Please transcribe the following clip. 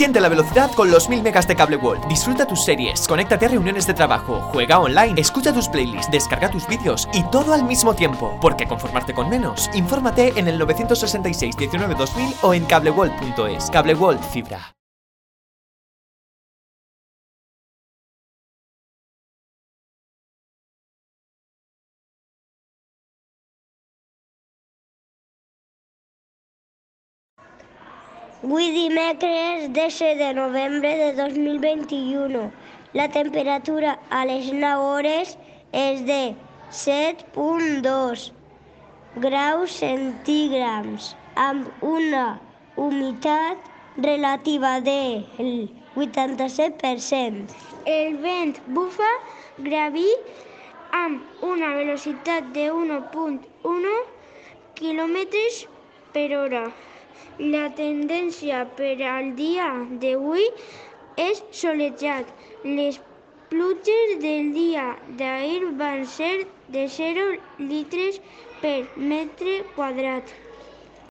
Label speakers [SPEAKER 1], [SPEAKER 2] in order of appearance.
[SPEAKER 1] Siente la velocidad con los 1000 megas de Cable World. Disfruta tus series, conéctate a reuniones de trabajo, juega online, escucha tus playlists, descarga tus vídeos y todo al mismo tiempo. Porque conformarte con menos, infórmate en el 966 19 2000 o en cableworld.es. Cable World Fibra.
[SPEAKER 2] Avui dimecres 10 de novembre de 2021. La temperatura a les 9 hores és de 7.2 graus centígrams amb una humitat relativa del 87%.
[SPEAKER 3] El vent bufa graví amb una velocitat de 1.1 km per hora. La tendència per al dia d'avui és solejat. Les pluges del dia d'ahir van ser de 0 litres per metre quadrat.